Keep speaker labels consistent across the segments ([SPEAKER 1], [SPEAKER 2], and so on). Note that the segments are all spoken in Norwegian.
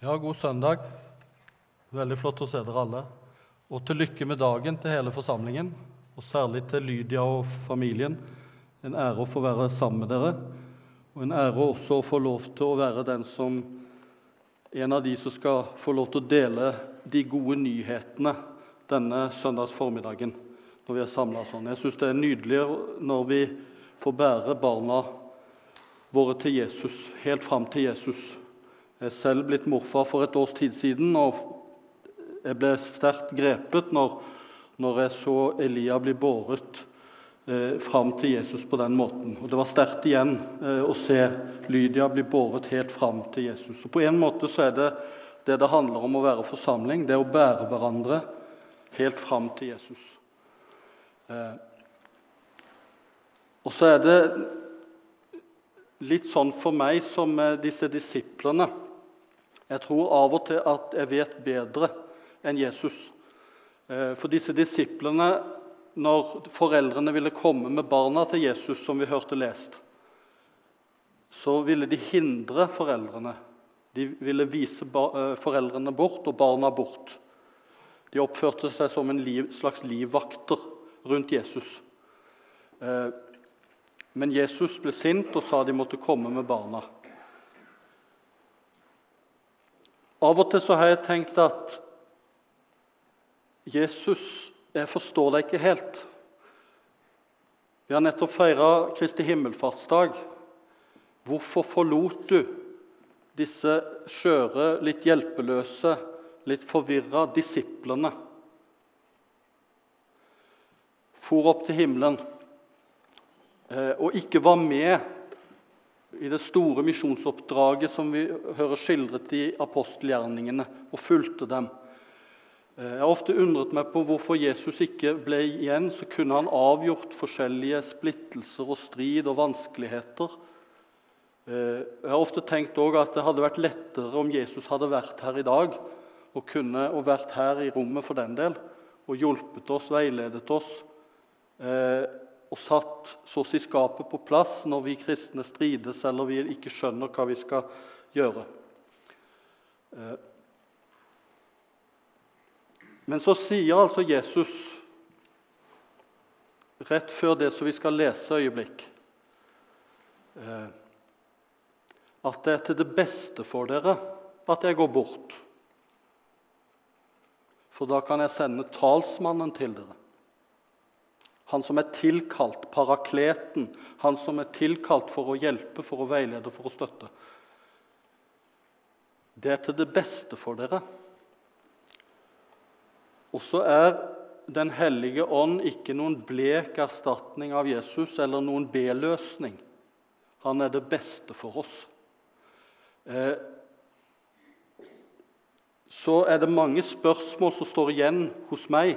[SPEAKER 1] Ja, god søndag. Veldig flott å se dere alle. Og til lykke med dagen til hele forsamlingen, og særlig til Lydia og familien. En ære å få være sammen med dere, og en ære også å få lov til å være den som en av de som skal få lov til å dele de gode nyhetene denne søndags formiddagen når vi er samla sånn. Jeg syns det er nydelig når vi får bære barna våre til Jesus, helt fram til Jesus. Jeg er selv blitt morfar for et års tid siden, og jeg ble sterkt grepet når, når jeg så Elia bli båret eh, fram til Jesus på den måten. Og Det var sterkt igjen eh, å se Lydia bli båret helt fram til Jesus. Og På en måte så er det det det handler om å være forsamling, det å bære hverandre helt fram til Jesus. Eh, og så er det litt sånn for meg som disse disiplene jeg tror av og til at jeg vet bedre enn Jesus. Eh, for disse disiplene, når foreldrene ville komme med barna til Jesus, som vi hørte lest, så ville de hindre foreldrene. De ville vise eh, foreldrene bort og barna bort. De oppførte seg som en slags livvakter rundt Jesus. Eh, men Jesus ble sint og sa de måtte komme med barna. Av og til så har jeg tenkt at Jesus, jeg forstår deg ikke helt. Vi har nettopp feira Kristi himmelfartsdag. Hvorfor forlot du disse skjøre, litt hjelpeløse, litt forvirra disiplene? For opp til himmelen eh, og ikke var med i det store misjonsoppdraget som vi hører skildret i apostelgjerningene, og fulgte dem. Eh, jeg har ofte undret meg på hvorfor Jesus ikke ble igjen, så kunne han avgjort forskjellige splittelser og strid og vanskeligheter. Eh, jeg har ofte tenkt at det hadde vært lettere om Jesus hadde vært her i dag, og kunne og vært her i rommet for den del, og hjulpet oss, veiledet oss. Eh, og satt så å si skapet på plass når vi kristne strides eller vi ikke skjønner hva vi skal gjøre. Eh, men så sier altså Jesus, rett før det som vi skal lese øyeblikk, eh, at det er til det beste for dere at jeg går bort. For da kan jeg sende talsmannen til dere. Han som er tilkalt, parakleten, han som er tilkalt for å hjelpe, for å veilede, for å støtte. Det er til det beste for dere. Og så er Den hellige ånd ikke noen blek erstatning av Jesus eller noen B-løsning. Han er det beste for oss. Eh, så er det mange spørsmål som står igjen hos meg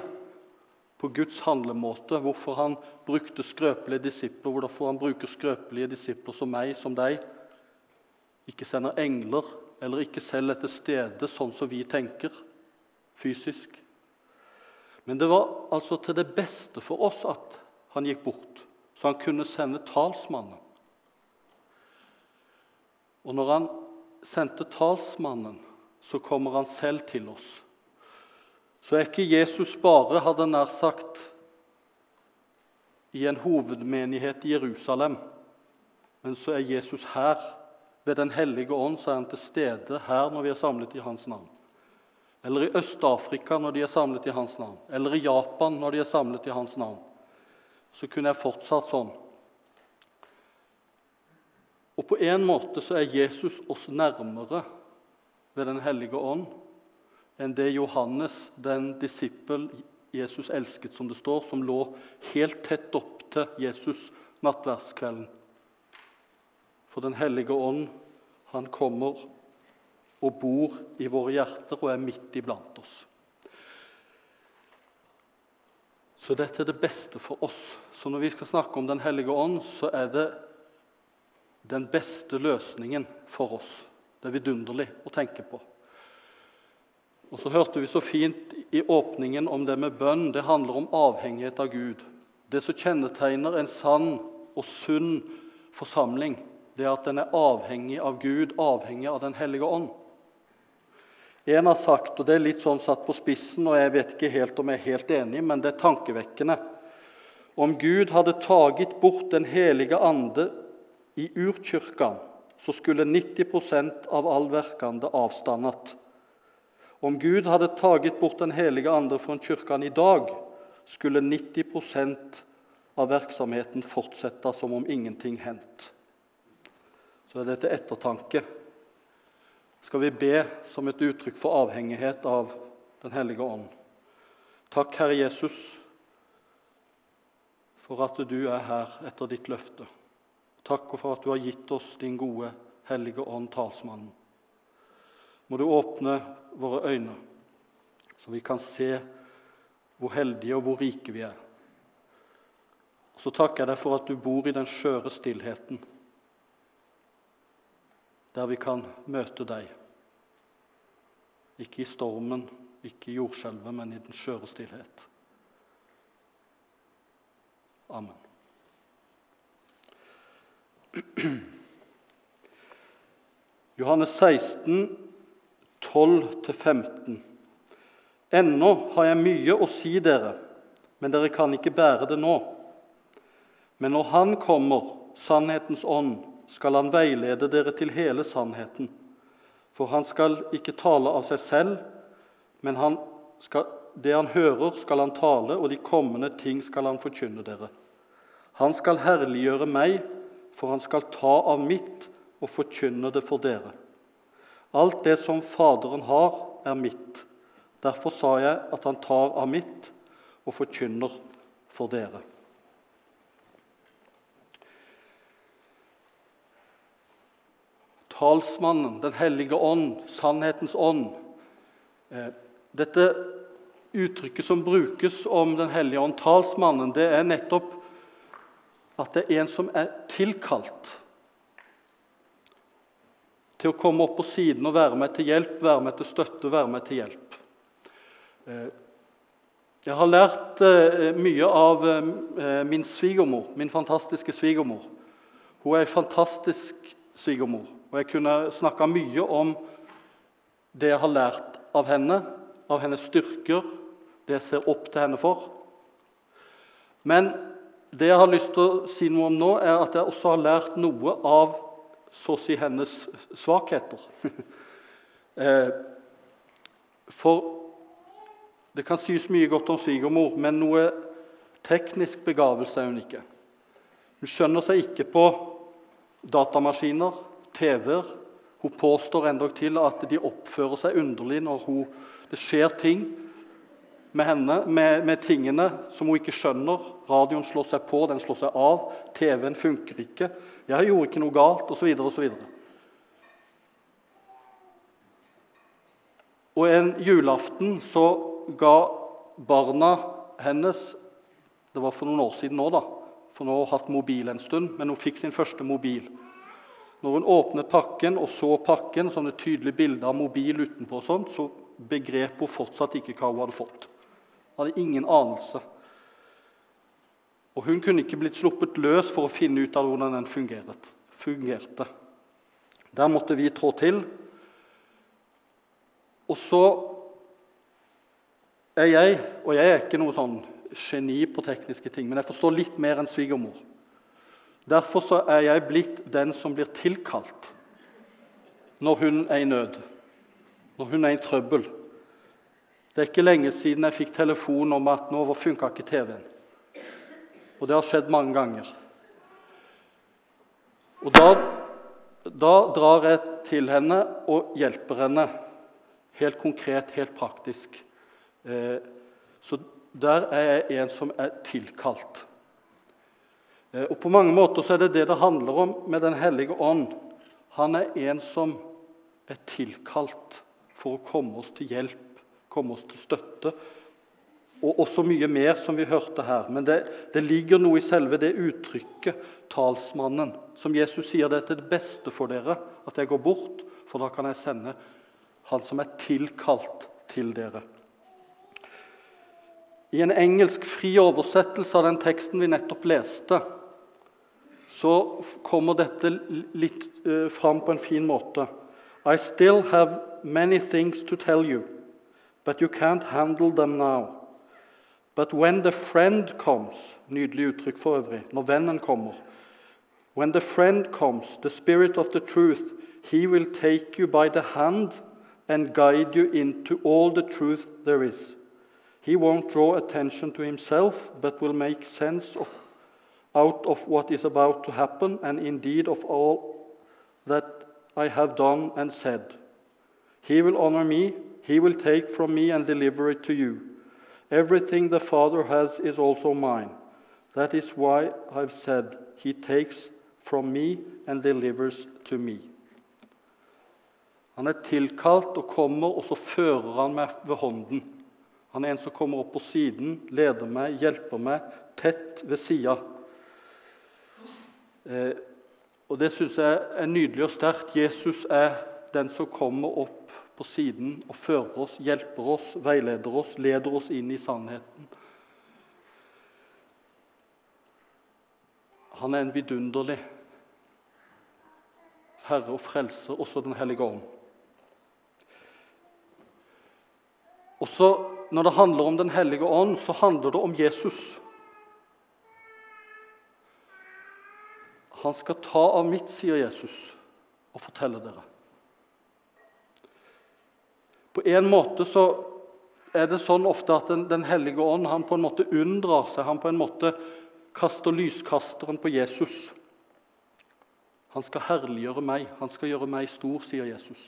[SPEAKER 1] på Guds handlemåte, hvorfor han brukte skrøpelige disipler, hvorfor han bruker skrøpelige disipler som meg, som deg. Ikke sender engler, eller ikke selv er til stede sånn som vi tenker, fysisk. Men det var altså til det beste for oss at han gikk bort, så han kunne sende talsmannen. Og når han sendte talsmannen, så kommer han selv til oss så er ikke Jesus bare, hadde nær sagt, i en hovedmenighet i Jerusalem, men så er Jesus her. Ved Den hellige ånd så er han til stede her når vi er samlet i hans navn. Eller i Øst-Afrika når de er samlet i hans navn. Eller i Japan når de er samlet i hans navn. Så kunne jeg fortsatt sånn. Og på en måte så er Jesus oss nærmere ved Den hellige ånd enn det Johannes, den disippel Jesus elsket, som det står, som lå helt tett opp til Jesus nattverdskvelden. For Den hellige ånd, han kommer og bor i våre hjerter og er midt iblant oss. Så dette er det beste for oss. Så når vi skal snakke om Den hellige ånd, så er det den beste løsningen for oss. Det er vidunderlig å tenke på. Og så hørte vi så fint i åpningen om det med bønn. Det handler om avhengighet av Gud. Det som kjennetegner en sann og sunn forsamling, det er at den er avhengig av Gud, avhengig av Den hellige ånd. En har sagt, og det er litt sånn satt på spissen, og jeg vet ikke helt om jeg er helt enig, men det er tankevekkende. Om Gud hadde taget bort Den hellige ande i urkirka, så skulle 90 av all verkande avstannet. Om Gud hadde taget bort Den hellige ande fra kirken i dag, skulle 90% av virksomheten fortsette som om ingenting hendt. Så er det til ettertanke skal vi be som et uttrykk for avhengighet av Den hellige ånd. Takk, Herre Jesus, for at du er her etter ditt løfte. Takk for at du har gitt oss din gode, hellige ånd, talsmannen. Må du åpne våre øyne, så vi kan se hvor heldige og hvor rike vi er. Og så takker jeg deg for at du bor i den skjøre stillheten der vi kan møte deg. Ikke i stormen, ikke i jordskjelvet, men i den skjøre stillhet. Amen. Johannes 16, 12-15. Ennå har jeg mye å si dere, men dere kan ikke bære det nå. Men når Han kommer, sannhetens ånd, skal han veilede dere til hele sannheten. For han skal ikke tale av seg selv, men skal, det han hører, skal han tale, og de kommende ting skal han forkynne dere. Han skal herliggjøre meg, for han skal ta av mitt og forkynne det for dere. Alt det som Faderen har, er mitt. Derfor sa jeg at han tar av mitt og forkynner for dere. talsmannen, Den hellige ånd, sannhetens ånd. Eh, dette uttrykket som brukes om Den hellige ånd, talsmannen, det er nettopp at det er en som er tilkalt til å komme opp på siden og være med til hjelp, være med til støtte, være med til hjelp. Eh, jeg har lært eh, mye av min svigermor, min fantastiske svigermor. Hun er en fantastisk svigermor. Og jeg kunne snakka mye om det jeg har lært av henne, av hennes styrker, det jeg ser opp til henne for. Men det jeg har lyst til å si noe om nå, er at jeg også har lært noe av så å si hennes svakheter. Eh, for det kan sies mye godt om svigermor, men noe teknisk begavelse er hun ikke. Hun skjønner seg ikke på datamaskiner, TV-er. Hun påstår endog at de oppfører seg underlig når hun, det skjer ting med henne, med, med, tingene som hun ikke skjønner. Radioen slår seg på, den slår seg av. TV-en funker ikke. 'Jeg gjorde ikke noe galt', osv. osv. Og en julaften så ga barna hennes Det var for noen år siden nå, da, for nå har hun hatt mobil en stund, men hun fikk sin første mobil. Når hun åpnet pakken og så pakken som tydelige bilder bilde av mobil utenpå, sånt, så begrep hun fortsatt ikke hva hun hadde fått. Hadde ingen anelse. Og hun kunne ikke blitt sluppet løs for å finne ut av hvordan den fungerte. Der måtte vi trå til. Og så er jeg, og jeg er ikke noe sånn geni på tekniske ting, men jeg forstår litt mer enn svigermor. Derfor så er jeg blitt den som blir tilkalt når hun er i nød, når hun er i trøbbel. Det er ikke lenge siden jeg fikk telefon om at nå funka ikke TV-en. Og det har skjedd mange ganger. Og da, da drar jeg til henne og hjelper henne. Helt konkret, helt praktisk. Eh, så der er jeg en som er tilkalt. Eh, og På mange måter så er det det det handler om med Den hellige ånd. Han er en som er tilkalt for å komme oss til hjelp, komme oss til støtte. Og også mye mer, som vi hørte her. Men det, det ligger noe i selve det uttrykket, talsmannen, som Jesus sier det er til det beste for dere at jeg går bort, for da kan jeg sende han som er tilkalt til dere. I en engelsk fri oversettelse av den teksten vi nettopp leste, så kommer dette litt eh, fram på en fin måte. I still have many things to tell you, but you can't handle them now. But when the friend comes Nydelig uttrykk for øvrig. Når vennen kommer. When the friend comes, the spirit of the truth, he will take you by the hand and guide you into all the truth there is. He won't draw attention to himself, but will make sense of, out of what is about to happen, and indeed of all that I have done and said. He will honor me, he will take from me and deliver it to you. Everything the Father has is also mine. That is why I've said, He takes from me and delivers to me. Han er tilkalt og kommer, og så fører han meg ved hånden. Han er en som kommer opp på siden, leder meg, hjelper meg, tett ved sida. Eh, og det syns jeg er nydelig og sterkt. Jesus er den som kommer opp på siden og fører oss, hjelper oss, veileder oss, leder oss inn i sannheten. Han er en vidunderlig Herre og Frelser, også Den hellige ånd. Også når det handler om Den hellige ånd, så handler det om Jesus. Han skal ta av mitt, sier Jesus, og fortelle dere. På en måte så er det sånn ofte at Den, den hellige ånd han på en måte unndrar seg. Han på en måte kaster lyskasteren på Jesus. Han skal herliggjøre meg, han skal gjøre meg stor, sier Jesus.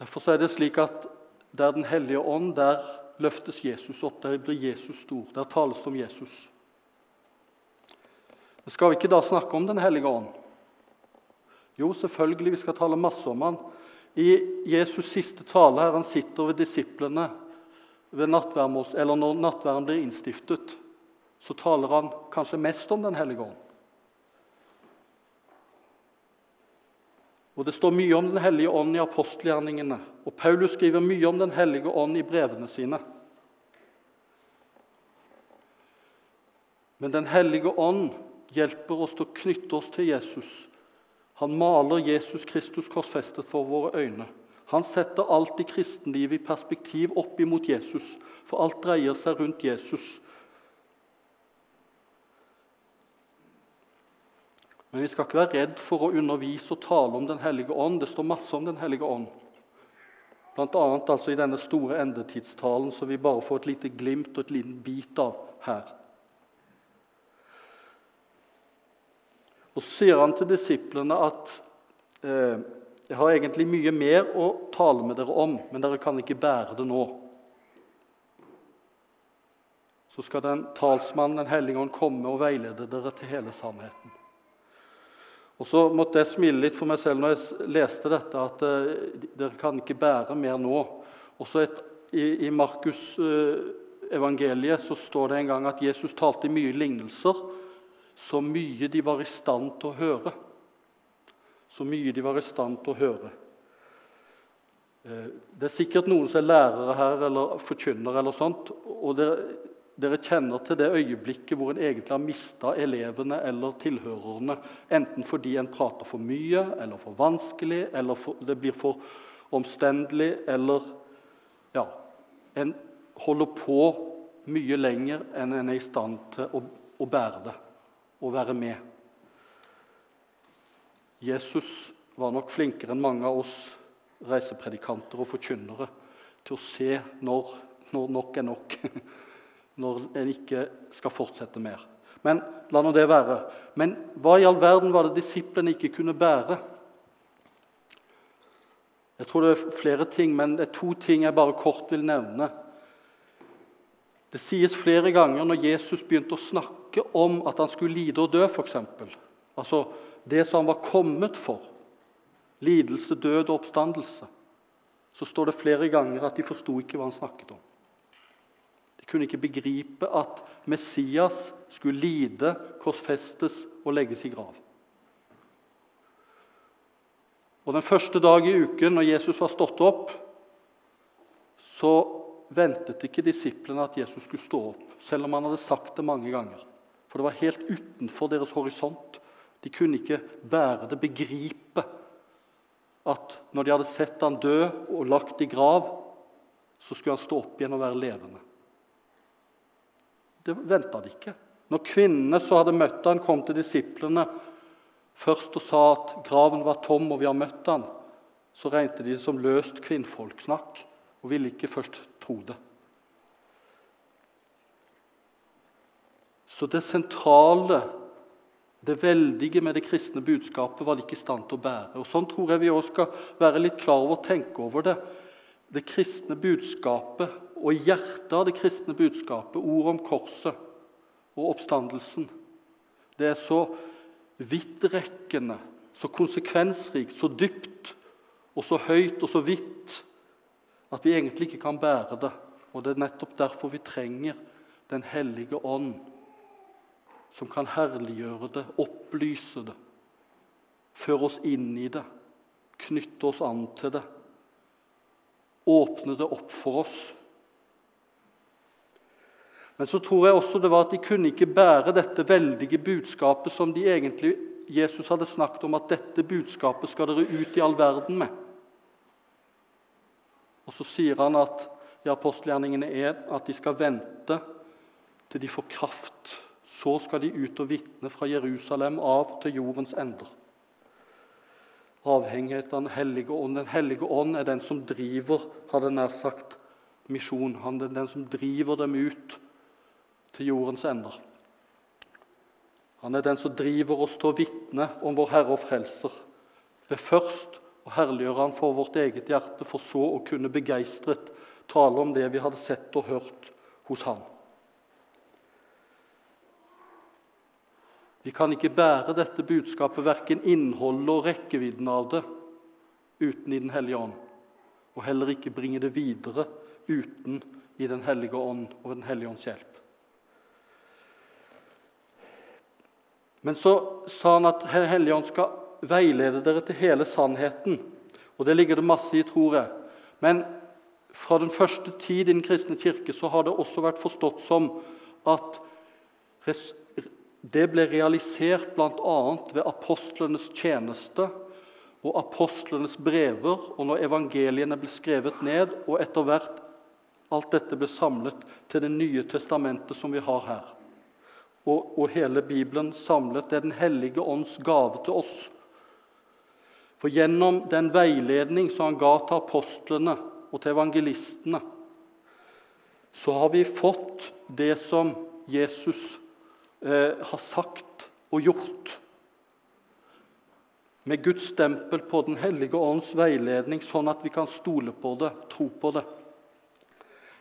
[SPEAKER 1] Derfor er det slik at der Den hellige ånd, der løftes Jesus opp. Der blir Jesus stor. Der tales det om Jesus. Men skal vi ikke da snakke om Den hellige ånd? Jo, selvfølgelig, vi skal tale masse om han. I Jesus' siste tale her, han sitter ved disiplene eller når nattverden blir innstiftet, så taler han kanskje mest om Den hellige ånd. Og Det står mye om Den hellige ånd i apostelgjerningene. Og Paulus skriver mye om Den hellige ånd i brevene sine. Men Den hellige ånd hjelper oss til å knytte oss til Jesus. Han maler Jesus Kristus korsfestet for våre øyne. Han setter alt i kristenlivet i perspektiv opp imot Jesus, for alt dreier seg rundt Jesus. Men vi skal ikke være redd for å undervise og tale om Den hellige ånd. Det står masse om Den hellige ånd. Bl.a. Altså i denne store endetidstalen, som vi bare får et lite glimt og et liten bit av her. Og Så sier han til disiplene at eh, jeg har egentlig mye mer å tale med dere om, men dere kan ikke bære det nå. Så skal den talsmannen, Den hellige ånd, komme og veilede dere til hele sannheten. Og så måtte jeg smile litt for meg selv når jeg leste dette, at eh, dere kan ikke bære mer nå. Også et, I i Markus' eh, evangeliet så står det en gang at Jesus talte i mye lignelser, så mye de var i stand til å høre. Så mye de var i stand til å høre. Uh, det er sikkert noen som er lærere her eller forkynnere, eller sånt, og dere, dere kjenner til det øyeblikket hvor en egentlig har mista elevene eller tilhørerne, enten fordi en prater for mye eller for vanskelig, eller for, det blir for omstendelig, eller ja, En holder på mye lenger enn en er i stand til å, å bære det og være med. Jesus var nok flinkere enn mange av oss reisepredikanter og forkynnere til å se når, når nok er nok. når en ikke skal fortsette mer. Men la nå det være. Men hva i all verden var det disiplene ikke kunne bære? Jeg tror det er flere ting, men det er to ting jeg bare kort vil nevne. Det sies flere ganger når Jesus begynte å snakke om at han skulle lide og dø, f.eks. Altså det som han var kommet for. Lidelse, død og oppstandelse. Så står det flere ganger at de forsto ikke hva han snakket om. De kunne ikke begripe at Messias skulle lide, korsfestes og legges i grav. Og Den første dag i uken, når Jesus var stått opp, så ventet ikke disiplene at Jesus skulle stå opp, selv om han hadde sagt det mange ganger. For det var helt utenfor deres horisont. De kunne ikke bære det, begripe at når de hadde sett han dø og lagt i grav, så skulle han stå opp igjen og være levende. Det venta de ikke. Når kvinnene så hadde møtt han, kom til disiplene først og sa at graven var tom og vi har møtt han, så regnet de det som løst kvinnfolksnakk og ville ikke først tro det. Så det sentrale, det veldige med det kristne budskapet var de ikke i stand til å bære. Og Sånn tror jeg vi også skal være litt klar over og tenke over det. Det kristne budskapet og hjertet av det kristne budskapet, ordet om korset og oppstandelsen, det er så vidtrekkende, så konsekvensrikt, så dypt og så høyt og så vidt at vi egentlig ikke kan bære det. Og Det er nettopp derfor vi trenger Den hellige ånd, som kan herliggjøre det, opplyse det, føre oss inn i det, knytte oss an til det, åpne det opp for oss. Men så tror jeg også det var at de kunne ikke bære dette veldige budskapet som de egentlig Jesus hadde snakket om at dette budskapet skal dere ut i all verden med. Og så sier han at i apostelgjerningene er at de skal vente til de får kraft. Så skal de ut og vitne fra Jerusalem av til jordens ender. Avhengighet av Den hellige ånd. Den hellige ånd er den som driver, hadde nær sagt, misjon. Han er den som driver dem ut til jordens ender. Han er den som driver oss til å vitne om vår Herre og Frelser. Ved først å herliggjøre Han for vårt eget hjerte, for så å kunne begeistret tale om det vi hadde sett og hørt hos Han. Vi kan ikke bære dette budskapet, verken innholdet og rekkevidden av det, uten i Den hellige ånd, og heller ikke bringe det videre uten i Den hellige ånd og Den hellige ånds hjelp. Men så sa han at Den Hellige ånd skal veilede dere til hele sannheten. Og det ligger det masse i, tror jeg. Men fra den første tid i den kristne kirke så har det også vært forstått som at det ble realisert bl.a. ved apostlenes tjeneste og apostlenes brever, og når evangeliene ble skrevet ned, og etter hvert alt dette ble samlet til Det nye testamentet som vi har her og, og hele Bibelen samlet. Det er Den hellige ånds gave til oss. For gjennom den veiledning som han ga til apostlene og til evangelistene, så har vi fått det som Jesus eh, har sagt og gjort. Med Guds stempel på Den hellige ånds veiledning, sånn at vi kan stole på det, tro på det.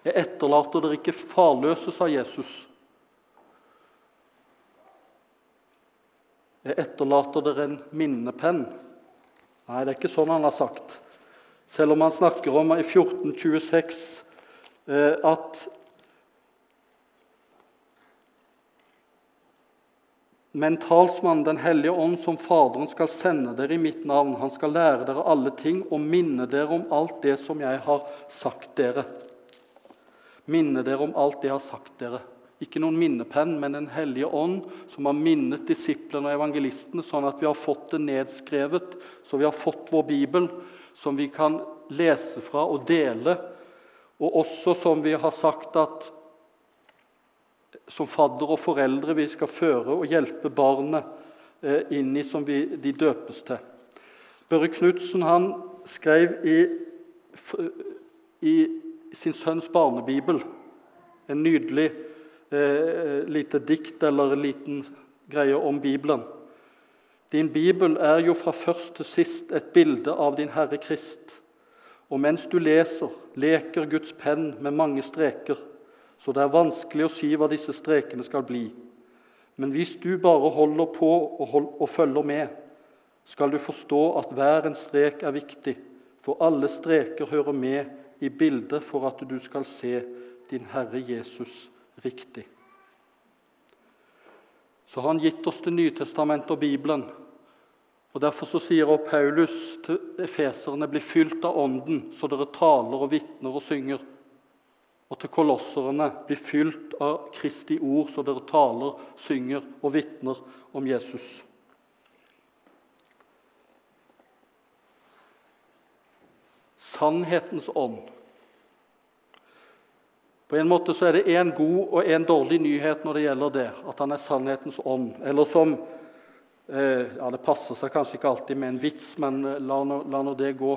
[SPEAKER 1] Jeg etterlater dere ikke farløse, sa Jesus. Jeg etterlater dere en minnepenn. Nei, det er ikke sånn han har sagt. Selv om han snakker om i 1426 eh, at Men talsmannen, Den hellige ånd, som Faderen skal sende dere i mitt navn, han skal lære dere alle ting og minne dere om alt det som jeg har sagt dere. Minne dere om alt det jeg har sagt dere. Ikke noen minnepenn, men Den hellige ånd, som har minnet disiplene og evangelistene, sånn at vi har fått det nedskrevet, så vi har fått vår bibel, som vi kan lese fra og dele. Og også, som vi har sagt, at som fadder og foreldre vi skal føre og hjelpe barnet eh, inn i som vi, de døpes til. Børre Knutsen skrev i, i sin sønns barnebibel en nydelig eh, lite dikt eller en liten greie om Bibelen. Din bibel er jo fra først til sist et bilde av din Herre Krist. Og mens du leser, leker Guds penn med mange streker, så det er vanskelig å si hva disse strekene skal bli. Men hvis du bare holder på og, hold, og følger med, skal du forstå at hver en strek er viktig, for alle streker hører med i bildet for at du skal se din Herre Jesus riktig. Så har han gitt oss Det nye testamentet og Bibelen. Og Derfor så sier også Paulus til efeserne, bli fylt av Ånden, så dere taler og vitner og synger. Og til kolosserne, bli fylt av Kristi ord, så dere taler, synger og vitner om Jesus. Sannhetens ånd på en måte så er det én god og én dårlig nyhet når det gjelder det, at han er sannhetens ånd. Eller som eh, ja, Det passer seg kanskje ikke alltid med en vits, men eh, la nå, det gå.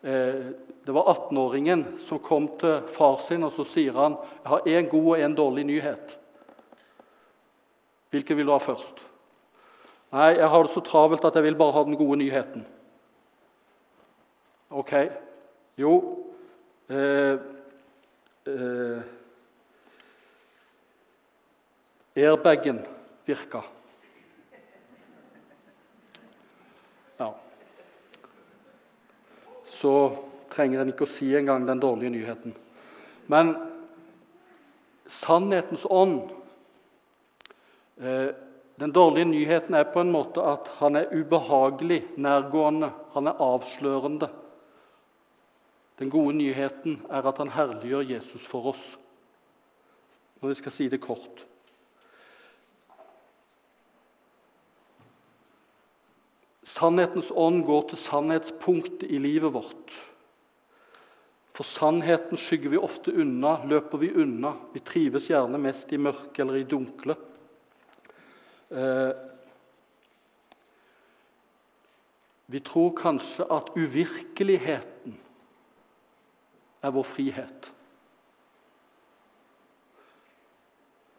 [SPEAKER 1] Eh, det var 18-åringen som kom til far sin og så sier han, jeg har én god og én dårlig nyhet. Hvilken vil du ha først? Nei, jeg har det så travelt at jeg vil bare ha den gode nyheten. Ok. Jo eh, eh, Airbagen virka. Ja. Så trenger en ikke å si engang den dårlige nyheten. Men sannhetens ånd eh, Den dårlige nyheten er på en måte at han er ubehagelig nærgående. Han er avslørende. Den gode nyheten er at han herliggjør Jesus for oss. Når vi skal si det kort. Sannhetens ånd går til sannhetspunktet i livet vårt. For sannheten skygger vi ofte unna, løper vi unna. Vi trives gjerne mest i mørket eller i dunkle. Eh, vi tror kanskje at uvirkeligheten er vår frihet.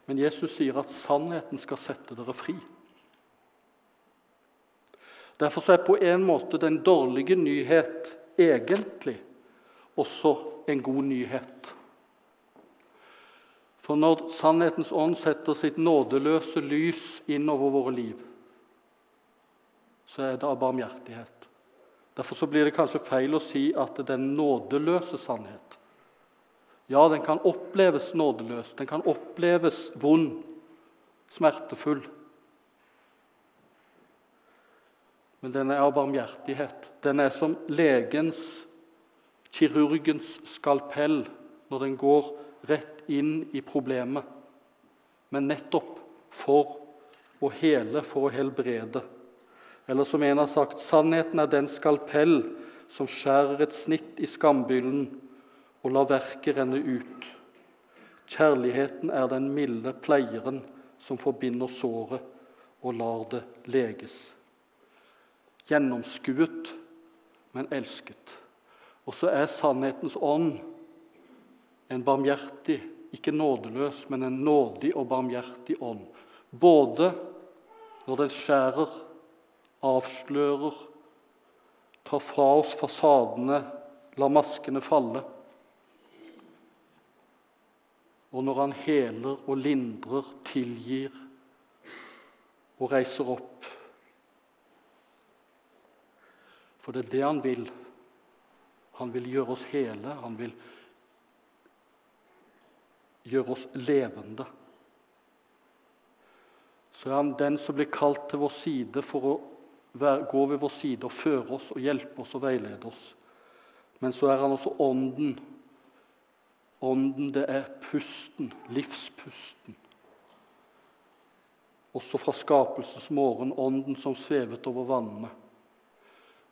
[SPEAKER 1] Men Jesus sier at sannheten skal sette dere fri. Derfor er på en måte den dårlige nyhet egentlig også en god nyhet. For når sannhetens ånd setter sitt nådeløse lys innover våre liv, så er det av barmhjertighet. Derfor blir det kanskje feil å si at det er den nådeløse sannhet. Ja, den kan oppleves nådeløs, den kan oppleves vond, smertefull. Men den er av barmhjertighet. Den er som legens, kirurgens skalpell når den går rett inn i problemet. Men nettopp for å hele, for å helbrede. Eller som en har sagt, sannheten er den skalpell som skjærer et snitt i skambyllen og lar verket renne ut. Kjærligheten er den milde pleieren som forbinder såret og lar det leges gjennomskuet, men elsket. Og så er sannhetens ånd en barmhjertig, ikke nådeløs, men en nådig og barmhjertig ånd. Både når den skjærer, avslører, tar fra oss fasadene, lar maskene falle. Og når han heler og lindrer, tilgir og reiser opp For det er det han vil. Han vil gjøre oss hele. Han vil gjøre oss levende. Så er han den som blir kalt til vår side for å gå ved vår side og føre oss og hjelpe oss og veilede oss. Men så er han også ånden. Ånden, det er pusten, livspusten. Også fra skapelsens morgen, ånden som svevet over vannene.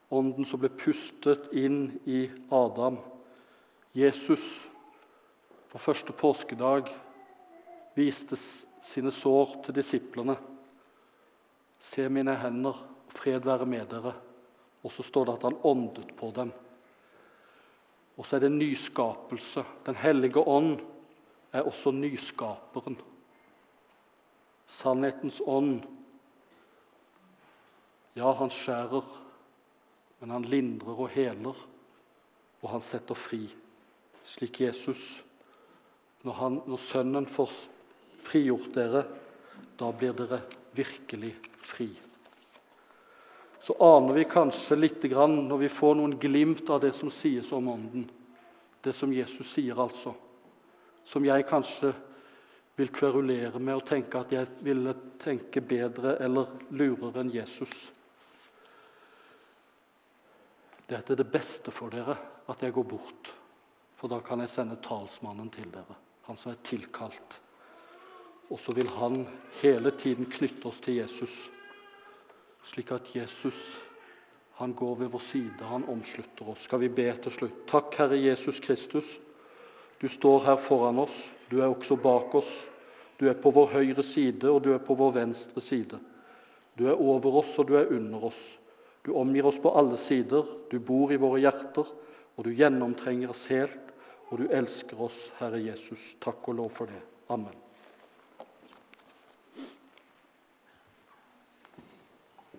[SPEAKER 1] Ånden som ble pustet inn i Adam. Jesus på første påskedag viste sine sår til disiplene. Se mine hender, fred være med dere. Og så står det at han åndet på dem. Og så er det nyskapelse. Den hellige ånd er også nyskaperen. Sannhetens ånd. Ja, han skjærer men han lindrer og heler, og han setter fri. Slik Jesus. Når, han, når Sønnen får frigjort dere, da blir dere virkelig fri. Så aner vi kanskje litt når vi får noen glimt av det som sies om Ånden. Det som Jesus sier, altså. Som jeg kanskje vil kverulere med og tenke at jeg ville tenke bedre eller lurere enn Jesus. Dette er det beste for dere, at jeg går bort. For da kan jeg sende talsmannen til dere, han som er tilkalt. Og så vil han hele tiden knytte oss til Jesus, slik at Jesus Han går ved vår side, han omslutter oss. Skal vi be til slutt? Takk, Herre Jesus Kristus. Du står her foran oss, du er også bak oss. Du er på vår høyre side, og du er på vår venstre side. Du er over oss, og du er under oss. Du omgir oss på alle sider, du bor i våre hjerter, og du gjennomtrenger oss helt, og du elsker oss, Herre Jesus. Takk og lov for det. Amen.